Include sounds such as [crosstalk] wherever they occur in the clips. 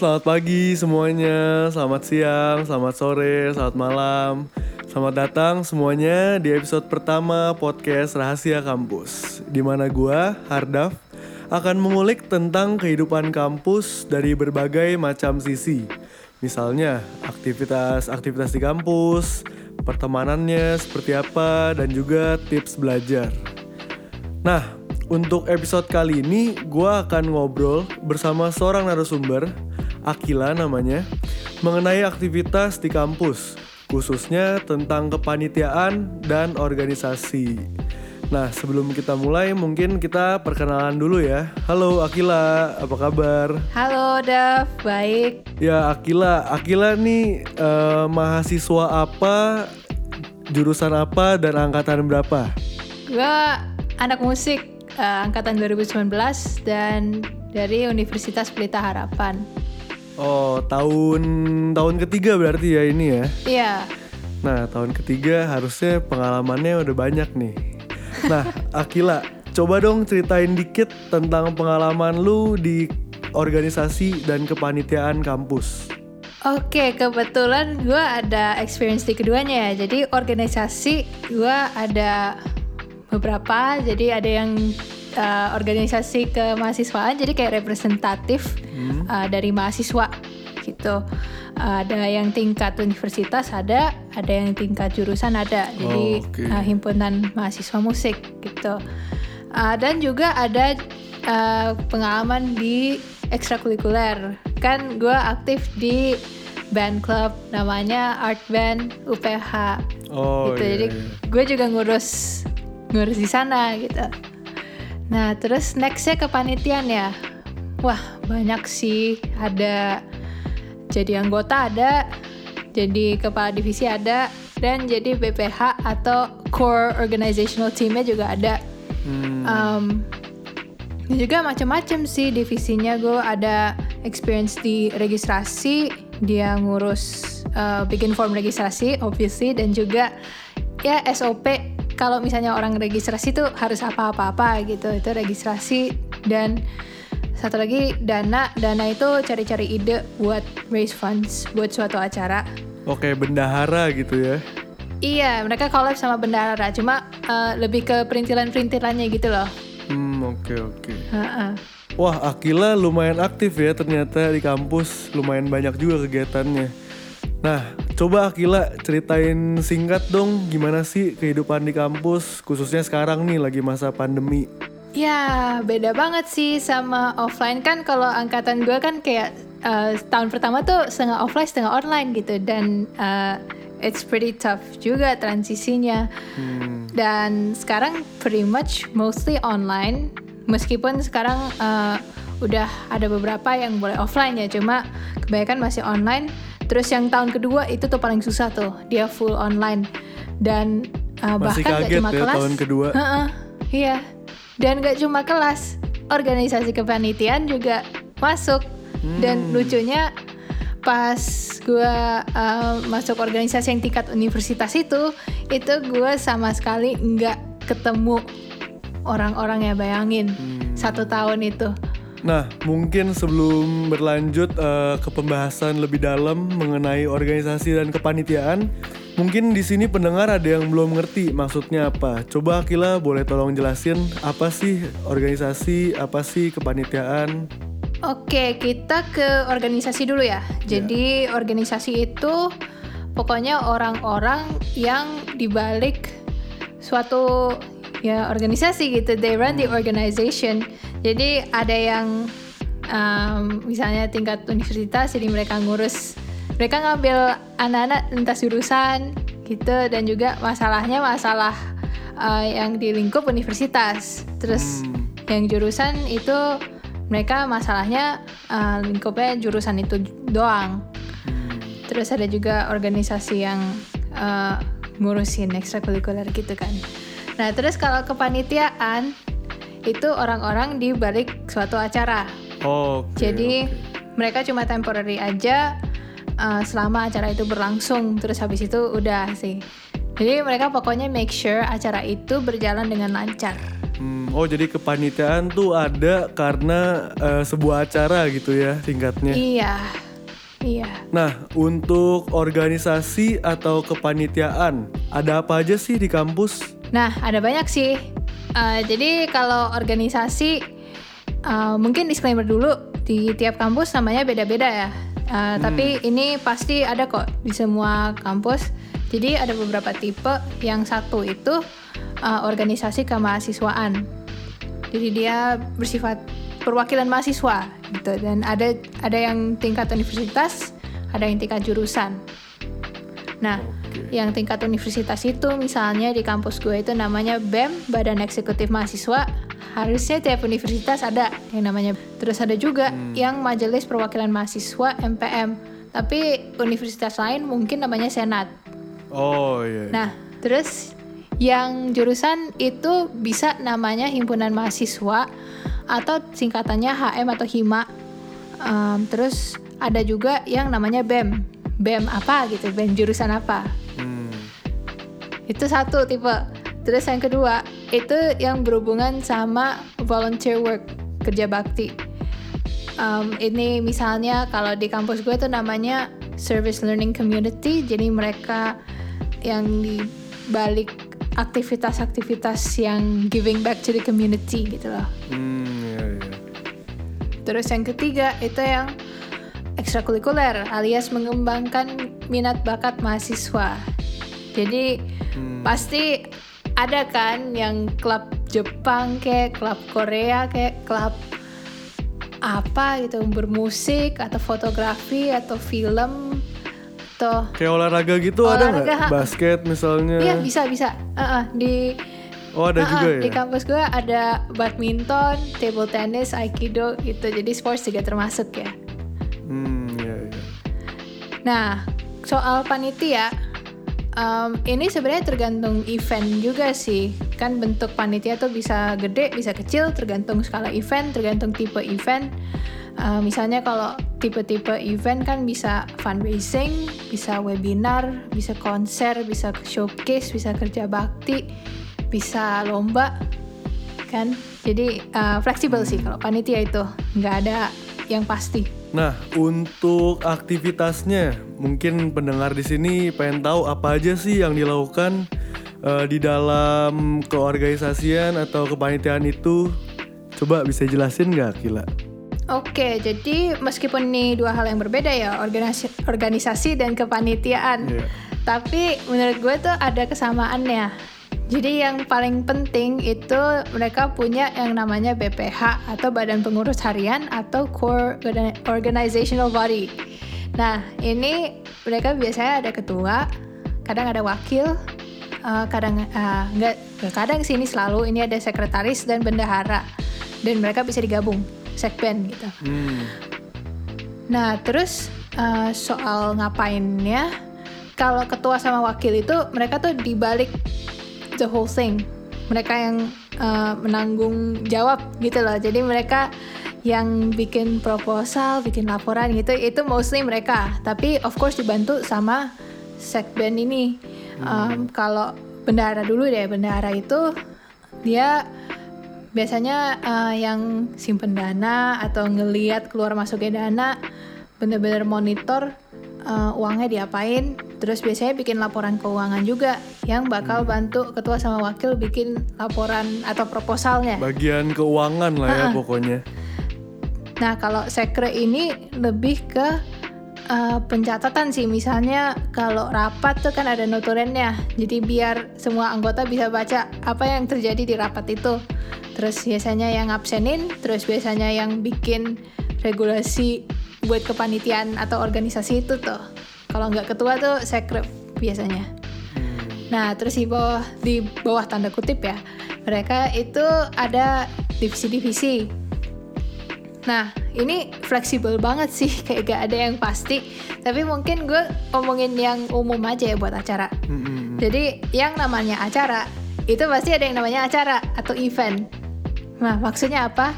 selamat pagi semuanya, selamat siang, selamat sore, selamat malam. Selamat datang semuanya di episode pertama podcast Rahasia Kampus. Di mana gua, Hardaf, akan mengulik tentang kehidupan kampus dari berbagai macam sisi. Misalnya, aktivitas-aktivitas di kampus, pertemanannya seperti apa, dan juga tips belajar. Nah, untuk episode kali ini, gue akan ngobrol bersama seorang narasumber, Akila namanya, mengenai aktivitas di kampus, khususnya tentang kepanitiaan dan organisasi. Nah, sebelum kita mulai, mungkin kita perkenalan dulu ya. Halo Akila, apa kabar? Halo Dav, baik. Ya Akila, Akila nih eh, mahasiswa apa, jurusan apa, dan angkatan berapa? Gue anak musik uh, angkatan 2019 dan dari Universitas Pelita Harapan. Oh, tahun tahun ketiga berarti ya ini ya? Iya. Nah, tahun ketiga harusnya pengalamannya udah banyak nih. Nah, [laughs] Akila, coba dong ceritain dikit tentang pengalaman lu di organisasi dan kepanitiaan kampus. Oke, kebetulan gue ada experience di keduanya ya. Jadi organisasi gue ada beberapa. Jadi ada yang uh, organisasi kemahasiswaan jadi kayak representatif hmm. uh, dari mahasiswa gitu. Uh, ada yang tingkat universitas ada ada yang tingkat jurusan ada. Jadi oh, okay. uh, himpunan mahasiswa musik gitu. Uh, dan juga ada uh, pengalaman di ekstrakurikuler. Kan gue aktif di band club namanya art band UPH oh, gitu. iya, jadi iya. gue juga ngurus ngurus di sana gitu Nah, terus nextnya kepanitiaan ya. Wah, banyak sih. Ada jadi anggota ada, jadi kepala divisi ada, dan jadi BPH atau core organizational teamnya juga ada. Hmm. Um, juga macam-macam sih divisinya. Gue ada experience di registrasi, dia ngurus uh, bikin form registrasi, obviously, dan juga ya SOP kalau misalnya orang registrasi tuh harus apa-apa-apa gitu. Itu registrasi dan satu lagi dana. Dana itu cari-cari ide buat raise funds buat suatu acara. Oke bendahara gitu ya. Iya mereka collab sama bendahara. Cuma uh, lebih ke perintilan-perintilannya gitu loh. Hmm oke oke. Wah Akila lumayan aktif ya ternyata di kampus. Lumayan banyak juga kegiatannya. Nah Coba Akila ceritain singkat dong gimana sih kehidupan di kampus khususnya sekarang nih lagi masa pandemi. Ya beda banget sih sama offline kan kalau angkatan gue kan kayak uh, tahun pertama tuh setengah offline setengah online gitu dan uh, it's pretty tough juga transisinya. Hmm. Dan sekarang pretty much mostly online meskipun sekarang uh, udah ada beberapa yang boleh offline ya cuma kebanyakan masih online Terus yang tahun kedua itu tuh paling susah tuh, dia full online dan uh, Masih bahkan gak cuma ya, kelas. tahun kedua. [laughs] Uh -uh, iya. Dan gak cuma kelas, organisasi kepanitiaan juga masuk. Hmm. Dan lucunya pas gue uh, masuk organisasi yang tingkat universitas itu, itu gue sama sekali nggak ketemu orang-orang ya bayangin hmm. satu tahun itu Nah, mungkin sebelum berlanjut uh, ke pembahasan lebih dalam mengenai organisasi dan kepanitiaan, mungkin di sini pendengar ada yang belum ngerti maksudnya apa. Coba Akila boleh tolong jelasin apa sih organisasi, apa sih kepanitiaan? Oke, kita ke organisasi dulu ya. Jadi yeah. organisasi itu pokoknya orang-orang yang dibalik suatu ya organisasi gitu. They run the organization jadi ada yang um, misalnya tingkat universitas, jadi mereka ngurus, mereka ngambil anak-anak lintas jurusan gitu, dan juga masalahnya masalah uh, yang di lingkup universitas. Terus hmm. yang jurusan itu mereka masalahnya uh, lingkupnya jurusan itu doang. Hmm. Terus ada juga organisasi yang uh, ngurusin ekstrakurikuler gitu kan. Nah terus kalau kepanitiaan itu orang-orang di balik suatu acara. Oh. Okay, Jadi okay. mereka cuma temporary aja uh, selama acara itu berlangsung. Terus habis itu udah sih. Jadi mereka pokoknya make sure acara itu berjalan dengan lancar. Hmm. oh jadi kepanitiaan tuh ada karena eh, sebuah acara gitu ya singkatnya. Iya. Iya. Nah, untuk organisasi atau kepanitiaan, ada apa aja sih di kampus? Nah, ada banyak sih. Uh, jadi kalau organisasi, uh, mungkin disclaimer dulu di tiap kampus namanya beda-beda ya. Uh, hmm. Tapi ini pasti ada kok di semua kampus. Jadi ada beberapa tipe. Yang satu itu uh, organisasi kemahasiswaan. Jadi dia bersifat perwakilan mahasiswa gitu dan ada ada yang tingkat universitas, ada yang tingkat jurusan. Nah. Yang tingkat universitas itu misalnya di kampus gue itu namanya BEM, Badan Eksekutif Mahasiswa. Harusnya tiap universitas ada yang namanya. Terus ada juga hmm. yang Majelis Perwakilan Mahasiswa MPM. Tapi universitas lain mungkin namanya Senat. Oh iya. iya. Nah, terus yang jurusan itu bisa namanya himpunan mahasiswa atau singkatannya HM atau HIMA. Um, terus ada juga yang namanya BEM. BEM apa gitu, BEM jurusan apa. Hmm. Itu satu tipe. Terus yang kedua, itu yang berhubungan sama volunteer work, kerja bakti. Um, ini misalnya kalau di kampus gue itu namanya Service Learning Community, jadi mereka yang di balik aktivitas-aktivitas yang giving back to the community gitu loh. Hmm, iya, iya. Terus yang ketiga itu yang ekstrakurikuler alias mengembangkan minat bakat mahasiswa. Jadi hmm. pasti ada kan yang klub Jepang kayak klub Korea kayak klub apa gitu bermusik atau fotografi atau film gitu. Kayak olahraga gitu olahraga, ada nggak? Basket misalnya? Iya bisa bisa. Uh -uh, di Oh ada uh -uh, juga ya? Di kampus gue ada badminton, table tennis, aikido gitu. Jadi sports juga termasuk ya. Nah soal panitia, um, ini sebenarnya tergantung event juga sih. Kan bentuk panitia tuh bisa gede, bisa kecil, tergantung skala event, tergantung tipe event. Uh, misalnya kalau tipe-tipe event kan bisa fundraising, bisa webinar, bisa konser, bisa showcase, bisa kerja bakti, bisa lomba, kan? Jadi uh, fleksibel sih kalau panitia itu nggak ada yang pasti. Nah, untuk aktivitasnya, mungkin pendengar di sini pengen tahu apa aja sih yang dilakukan uh, di dalam keorganisasian atau kepanitiaan itu. Coba bisa jelasin nggak, Kila? Oke, jadi meskipun ini dua hal yang berbeda ya, organisasi, organisasi dan kepanitiaan. Yeah. Tapi menurut gue tuh ada kesamaannya. Jadi yang paling penting itu mereka punya yang namanya BPH atau Badan Pengurus Harian atau Core Organizational Body. Nah, ini mereka biasanya ada ketua, kadang ada wakil, uh, kadang uh, enggak, kadang sini selalu ini ada sekretaris dan bendahara. Dan mereka bisa digabung sekben gitu. Hmm. Nah terus uh, soal ngapainnya, kalau ketua sama wakil itu mereka tuh dibalik the whole thing. Mereka yang uh, menanggung jawab gitu loh. Jadi mereka yang bikin proposal, bikin laporan gitu, itu mostly mereka. Tapi of course dibantu sama sekben ini. Um, kalau bendahara dulu deh, bendahara itu dia biasanya uh, yang simpen dana atau ngeliat keluar masuknya dana bener-bener monitor uh, uangnya diapain terus biasanya bikin laporan keuangan juga yang bakal bantu ketua sama wakil bikin laporan atau proposalnya. Bagian keuangan lah ya pokoknya. Nah kalau sekre ini lebih ke uh, pencatatan sih. Misalnya kalau rapat tuh kan ada notulennya jadi biar semua anggota bisa baca apa yang terjadi di rapat itu. Terus biasanya yang absenin terus biasanya yang bikin regulasi buat kepanitiaan atau organisasi itu tuh kalau nggak ketua tuh sekret biasanya. Hmm. nah terus di bawah di bawah tanda kutip ya mereka itu ada divisi-divisi. Nah ini fleksibel banget sih [laughs] kayak gak ada yang pasti. Tapi mungkin gue ngomongin yang umum aja ya buat acara. Hmm, jadi yang namanya acara itu pasti ada yang namanya acara atau event. Nah, maksudnya apa?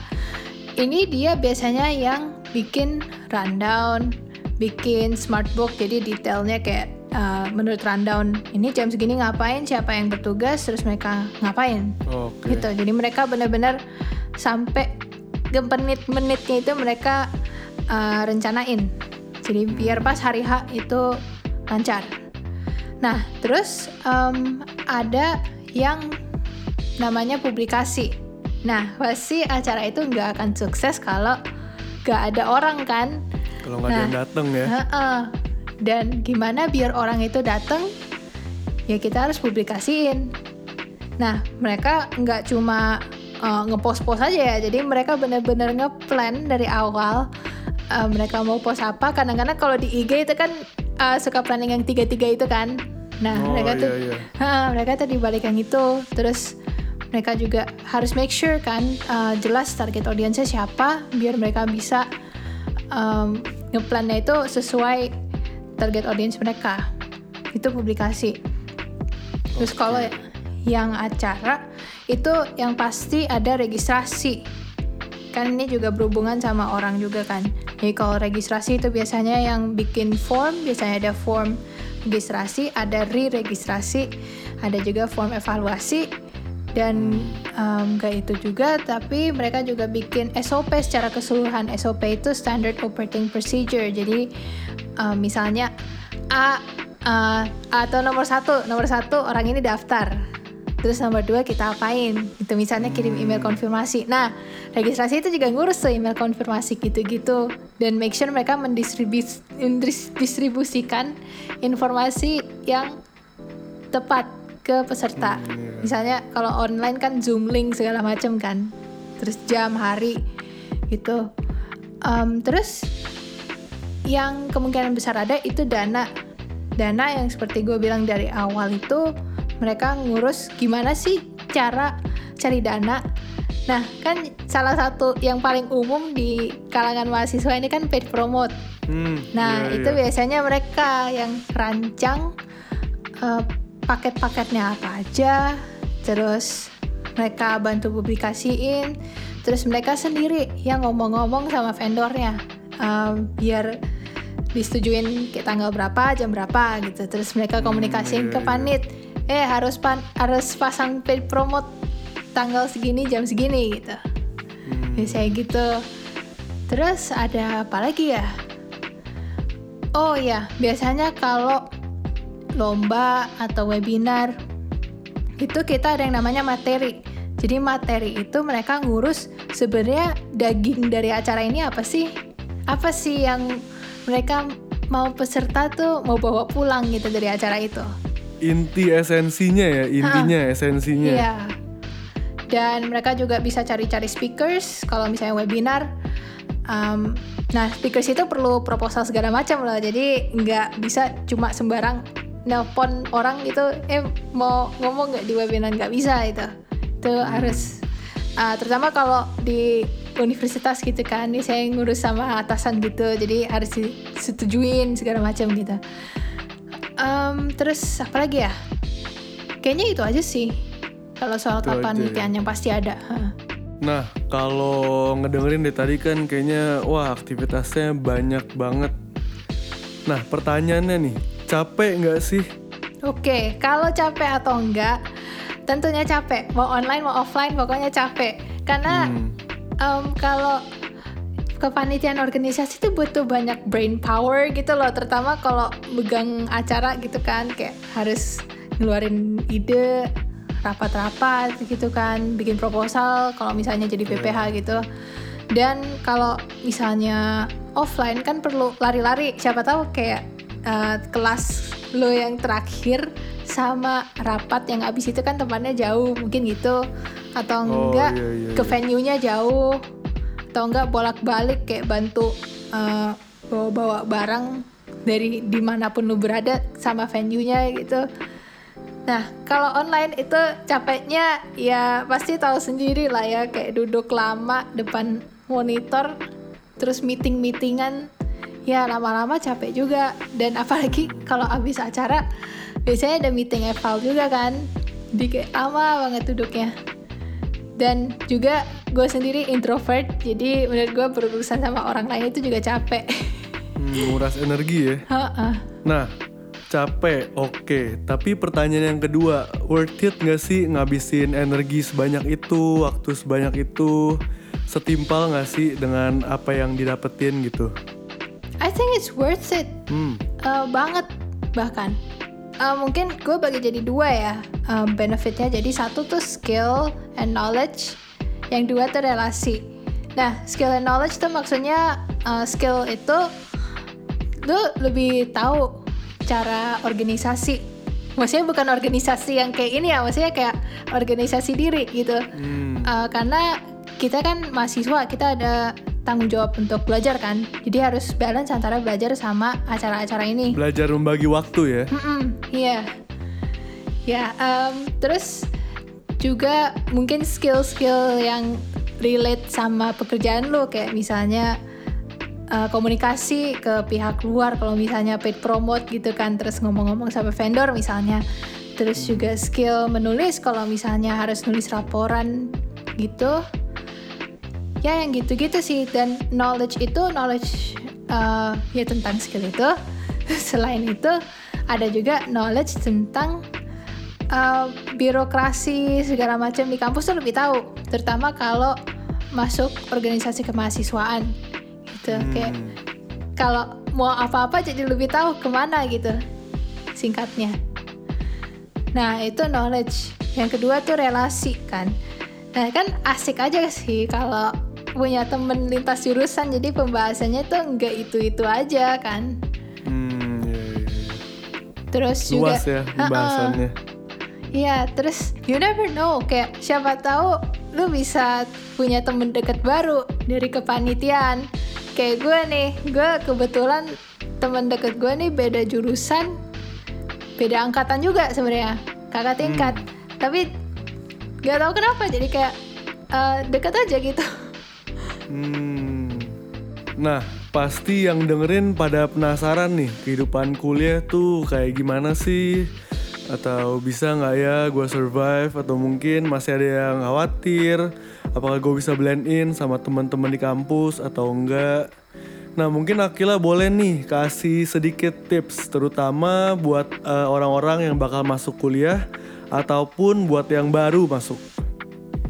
Ini dia biasanya yang bikin rundown, bikin smart book, jadi detailnya kayak uh, menurut rundown ini jam segini ngapain? Siapa yang bertugas? Terus mereka ngapain? Oke. gitu. Jadi mereka benar-benar sampai ke menit-menitnya itu mereka uh, rencanain. Jadi biar pas hari H itu lancar. Nah terus um, ada yang namanya publikasi. Nah pasti acara itu nggak akan sukses kalau nggak ada orang kan Kalau nggak ada yang Nah. dateng ya. Heeh. Dan gimana biar orang itu datang? Ya kita harus publikasiin. Nah mereka nggak cuma uh, ngepost-post aja ya, jadi mereka benar-benar ngeplan dari awal uh, mereka mau post apa. Kadang-kadang kalau di IG itu kan uh, suka planning yang tiga-tiga itu kan. Nah Oh, mereka tuh, iya, iya. Ha, mereka tuh dibalik yang itu. Terus mereka juga harus make sure kan uh, jelas target audiensnya siapa, biar mereka bisa um, ngeplannya itu sesuai target audience mereka. Itu publikasi. Terus kalau yang acara itu yang pasti ada registrasi. Kan ini juga berhubungan sama orang juga kan. Jadi kalau registrasi itu biasanya yang bikin form biasanya ada form registrasi ada re-registrasi ada juga form evaluasi dan um, gak itu juga tapi mereka juga bikin SOP secara keseluruhan. SOP itu Standard Operating Procedure. Jadi um, misalnya A uh, atau nomor satu. Nomor satu orang ini daftar. Terus nomor dua kita apain? Itu misalnya kirim email konfirmasi. Nah registrasi itu juga ngurus tuh email konfirmasi gitu-gitu. Dan make sure mereka mendistribus- mendistribusikan informasi yang tepat ke peserta. Iya. misalnya kalau online kan zoom link segala macam kan. Terus jam hari gitu. Em, terus yang kemungkinan besar ada itu dana. Dana yang seperti gue bilang dari awal itu mereka ngurus gimana sih cara cari dana. Nah kan salah satu yang paling umum di kalangan mahasiswa ini kan paid promote. Hmm, Nah, iya, itu iya. biasanya mereka yang rancang eh, paket-paketnya apa aja, terus mereka bantu publikasiin, terus mereka sendiri yang ngomong-ngomong sama vendornya, eh, biar disetujuin ke tanggal berapa, jam berapa gitu. Terus mereka komunikasiin iya, ke iya. panit, eh harus pan harus pasang paid promote tanggal segini, jam segini gitu. Hmm, Biasanya gitu. Terus ada apa lagi ya? Oh ya, biasanya kalau lomba atau webinar itu kita ada yang namanya materi. Jadi materi itu mereka ngurus sebenarnya daging dari acara ini apa sih? Apa sih yang mereka mau peserta tuh mau bawa pulang gitu dari acara itu? Inti esensinya ya, intinya esensinya. Iya. Dan mereka juga bisa cari-cari speakers kalau misalnya webinar. Um, nah, speakers itu perlu proposal segala macam loh. Jadi nggak bisa cuma sembarang nelpon orang gitu, eh mau ngomong nggak di webinar nggak bisa itu. Itu harus uh, terutama kalau di universitas gitu kan, ini saya ngurus sama atasan gitu, jadi harus disetujuin segala macam gitu. Um, terus apa lagi ya? Kayaknya itu aja sih. Kalau soal Itu aja kepanitiaan yang pasti ada. Hah. Nah, kalau ngedengerin dari tadi kan kayaknya wah aktivitasnya banyak banget. Nah, pertanyaannya nih, capek nggak sih? Oke, kalau capek atau enggak, tentunya capek. Mau online mau offline, pokoknya capek. Karena Hmm, em, kalau kepanitiaan organisasi itu butuh banyak brain power gitu loh. Terutama kalau megang acara gitu kan, kayak harus ngeluarin ide, rapat-rapat gitu kan, bikin proposal. Kalau misalnya jadi PPH gitu. Dan kalau misalnya offline kan perlu lari-lari. Siapa tahu kayak eh, kelas lo yang terakhir sama rapat yang abis itu kan tempatnya jauh mungkin gitu atau Oh, enggak iya, iya, ke iya. venue-nya jauh atau enggak bolak-balik kayak bantu eh, bawa-bawa barang dari di mana pun lu berada sama venue-nya gitu. Nah, kalau online itu capeknya ya pasti tahu sendiri lah ya kayak duduk lama depan monitor terus meeting-meetingan ya lama-lama capek juga dan apalagi kalau habis acara biasanya ada meeting eval juga kan di kayak lama banget duduknya dan juga gue sendiri introvert jadi menurut gue berurusan sama orang lain itu juga capek hmm, nguras energi ya. Heeh. Nah, capek, oke. Tapi pertanyaan yang kedua, worth it gak sih ngabisin energi sebanyak itu, waktu sebanyak itu, setimpal gak sih dengan apa yang didapetin gitu? I think it's worth it Hmm, Uh, banget bahkan. Uh, mungkin gue bagi jadi dua ya um, benefitnya. Jadi satu tuh skill and knowledge yang dua tuh relasi. Nah skill and knowledge tuh maksudnya uh, skill itu lu lebih tahu cara organisasi. Maksudnya bukan organisasi yang kayak ini ya maksudnya kayak organisasi diri gitu. Hmm, Uh, karena kita kan mahasiswa kita ada tanggung jawab untuk belajar kan jadi harus balance antara belajar sama acara-acara ini belajar membagi waktu ya. Iya. Ya, em, terus juga mungkin skill-skill yang relate sama pekerjaan lo kayak misalnya eh, komunikasi ke pihak luar kalau misalnya paid promote gitu kan terus ngomong-ngomong sama vendor misalnya terus juga skill menulis kalau misalnya harus nulis laporan gitu ya yang gitu-gitu sih. Dan knowledge itu knowledge uh, ya tentang skill itu. [laughs] Selain itu ada juga knowledge tentang uh, birokrasi segala macam di kampus tuh lebih tahu. Terutama kalau masuk organisasi kemahasiswaan gitu. Kayak Hmm, kalau mau apa-apa jadi lebih tahu ke mana gitu. Singkatnya. Nah itu knowledge. Yang kedua tuh relasi kan. Nah kan asik aja sih kalau punya temen lintas jurusan jadi pembahasannya tuh nggak itu itu aja kan hmm, iya, iya, iya. terus juga Luas ya Ha-ha. pembahasannya. Iya, terus you never know kayak siapa tahu lu bisa punya temen deket baru dari kepanitiaan. Kayak gue nih, gue kebetulan temen deket gue nih beda jurusan, beda angkatan juga sebenarnya, kakak tingkat. Tapi gak tahu kenapa jadi kayak eh, deket aja gitu. [laughs] Hmm. Nah, pasti yang dengerin pada penasaran nih kehidupan kuliah tuh kayak gimana sih? Atau bisa nggak ya gue survive? Atau mungkin masih ada yang khawatir? Apakah gue bisa blend in sama teman-teman di kampus atau enggak? Nah mungkin Akila boleh nih kasih sedikit tips terutama buat eh, orang-orang yang bakal masuk kuliah ataupun buat yang baru masuk.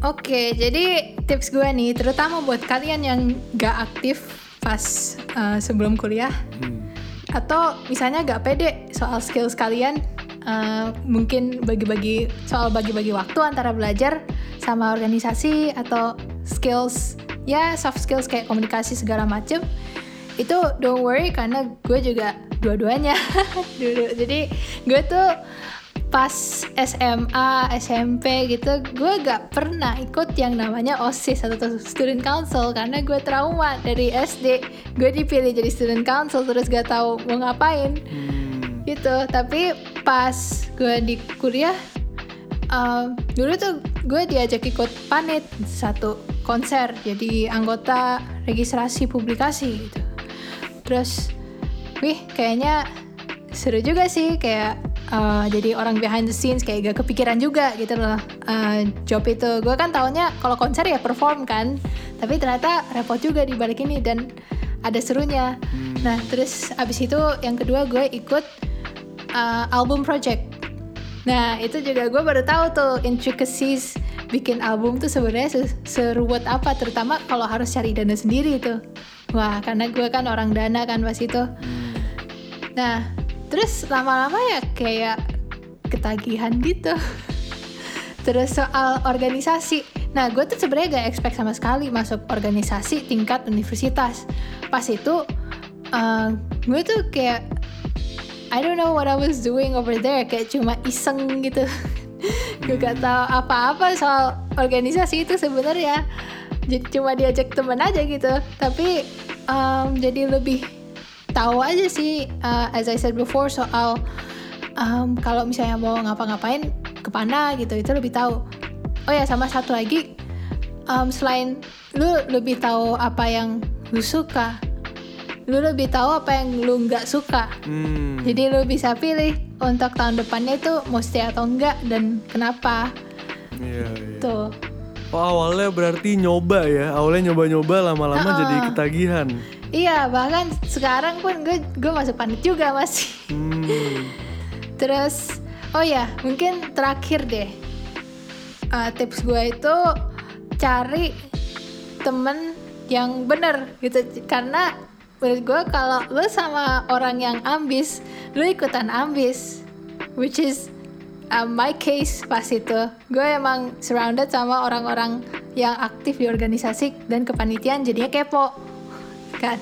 Oke, jadi tips gue nih, terutama buat kalian yang gak aktif pas eh, sebelum kuliah, Hmm. atau misalnya gak pede soal skills kalian, eh, mungkin bagi-bagi soal bagi-bagi waktu antara belajar sama organisasi atau skills ya soft skills kayak komunikasi segala macem itu don't worry karena gue juga dua-duanya [laughs] dulu jadi gue tuh pas SMA SMP gitu gue gak pernah ikut yang namanya osis atau student council karena gue trauma dari SD gue dipilih jadi student council terus gak tahu mau ngapain. Hmm. gitu. Tapi pas gue di kuliah um, dulu tuh gue diajak ikut panit satu konser jadi anggota registrasi publikasi gitu. Terus wih kayaknya seru juga sih kayak uh, jadi orang behind the scenes kayak gak kepikiran juga gitu loh. Uh, job itu. Gue kan taunya kalau konser ya perform kan. Tapi ternyata repot juga di balik ini dan ada serunya. Nah terus abis itu yang kedua gue ikut uh, album project. Nah itu juga gue baru tahu tuh intricacies bikin album tuh sebenarnya se- seruwet apa terutama kalau harus cari dana sendiri tuh. Wah karena gue kan orang dana kan pas itu. Nah terus lama-lama ya kayak ketagihan gitu. terus soal organisasi. Nah gue tuh sebenarnya gak expect sama sekali masuk organisasi tingkat universitas. Pas itu uh, gue tuh kayak I don't know what I was doing over there kayak cuma iseng gitu [laughs] gue gak tahu apa-apa soal organisasi itu sebenarnya jadi cuma diajak temen aja gitu tapi um, jadi lebih tahu aja sih uh, as I said before soal um, kalau misalnya mau ngapa-ngapain ke mana gitu itu lebih tahu oh ya sama satu lagi um, selain lu lebih tahu apa yang lu suka lu lebih tahu apa yang lu nggak suka Hmm. jadi lu bisa pilih untuk tahun depannya itu mau stay atau enggak dan kenapa Iya, iya. tuh. Oh awalnya berarti nyoba ya, awalnya nyoba-nyoba lama-lama Ha-ha. jadi ketagihan. Iya bahkan sekarang pun gue gue masuk panit juga masih. Hmm. [laughs] Terus, oh ya, mungkin terakhir deh. Uh, tips gue itu cari temen yang bener gitu. Karena menurut gue kalau lu sama orang yang ambis, lu ikutan ambis. Which is uh, my case pas itu. Gue emang surrounded sama orang-orang yang aktif di organisasi dan kepanitiaan jadinya kepo. Kan?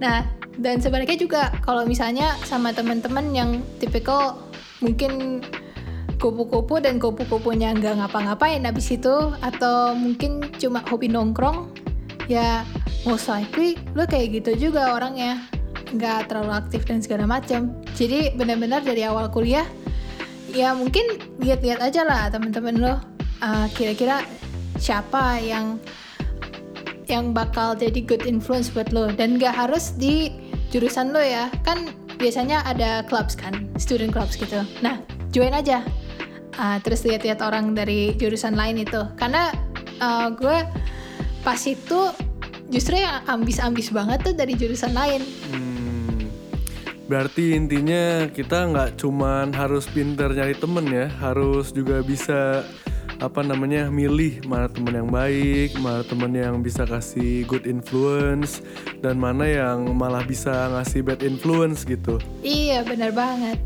Nah, dan sebenarnya juga kalau misalnya sama teman-teman yang tipikal mungkin kupu-kupu dan kupu-kupunya nggak ngapa-ngapain habis itu atau mungkin cuma hobi nongkrong ya most likely lo kayak gitu juga orangnya nggak terlalu aktif dan segala macam jadi benar-benar dari awal kuliah ya mungkin lihat-lihat aja lah teman-teman lo uh, kira-kira siapa yang yang bakal jadi good influence buat lo. Dan gak harus di jurusan lo ya. Kan biasanya ada clubs kan student clubs gitu. Nah join aja. Uh, terus lihat-lihat orang dari jurusan lain itu. Karena uh, gue pas itu justru yang ambis-ambis banget tuh dari jurusan lain. Hmm, berarti intinya kita nggak cuman harus pinter nyari temen ya harus juga bisa apa namanya milih mana teman yang baik, mana teman yang bisa kasih good influence dan mana yang malah bisa ngasih bad influence gitu. Iya, benar banget.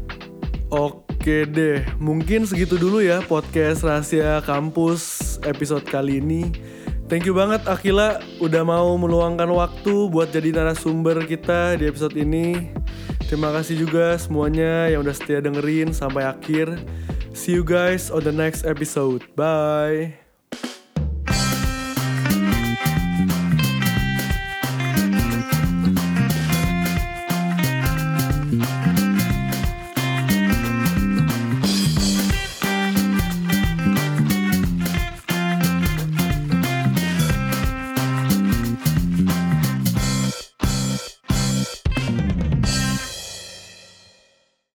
Oke deh, mungkin segitu dulu ya podcast rahasia kampus episode kali ini. Thank you banget Akila udah mau meluangkan waktu buat jadi narasumber kita di episode ini. Terima kasih juga semuanya yang udah setia dengerin sampai akhir. See you guys on the next episode. Bye.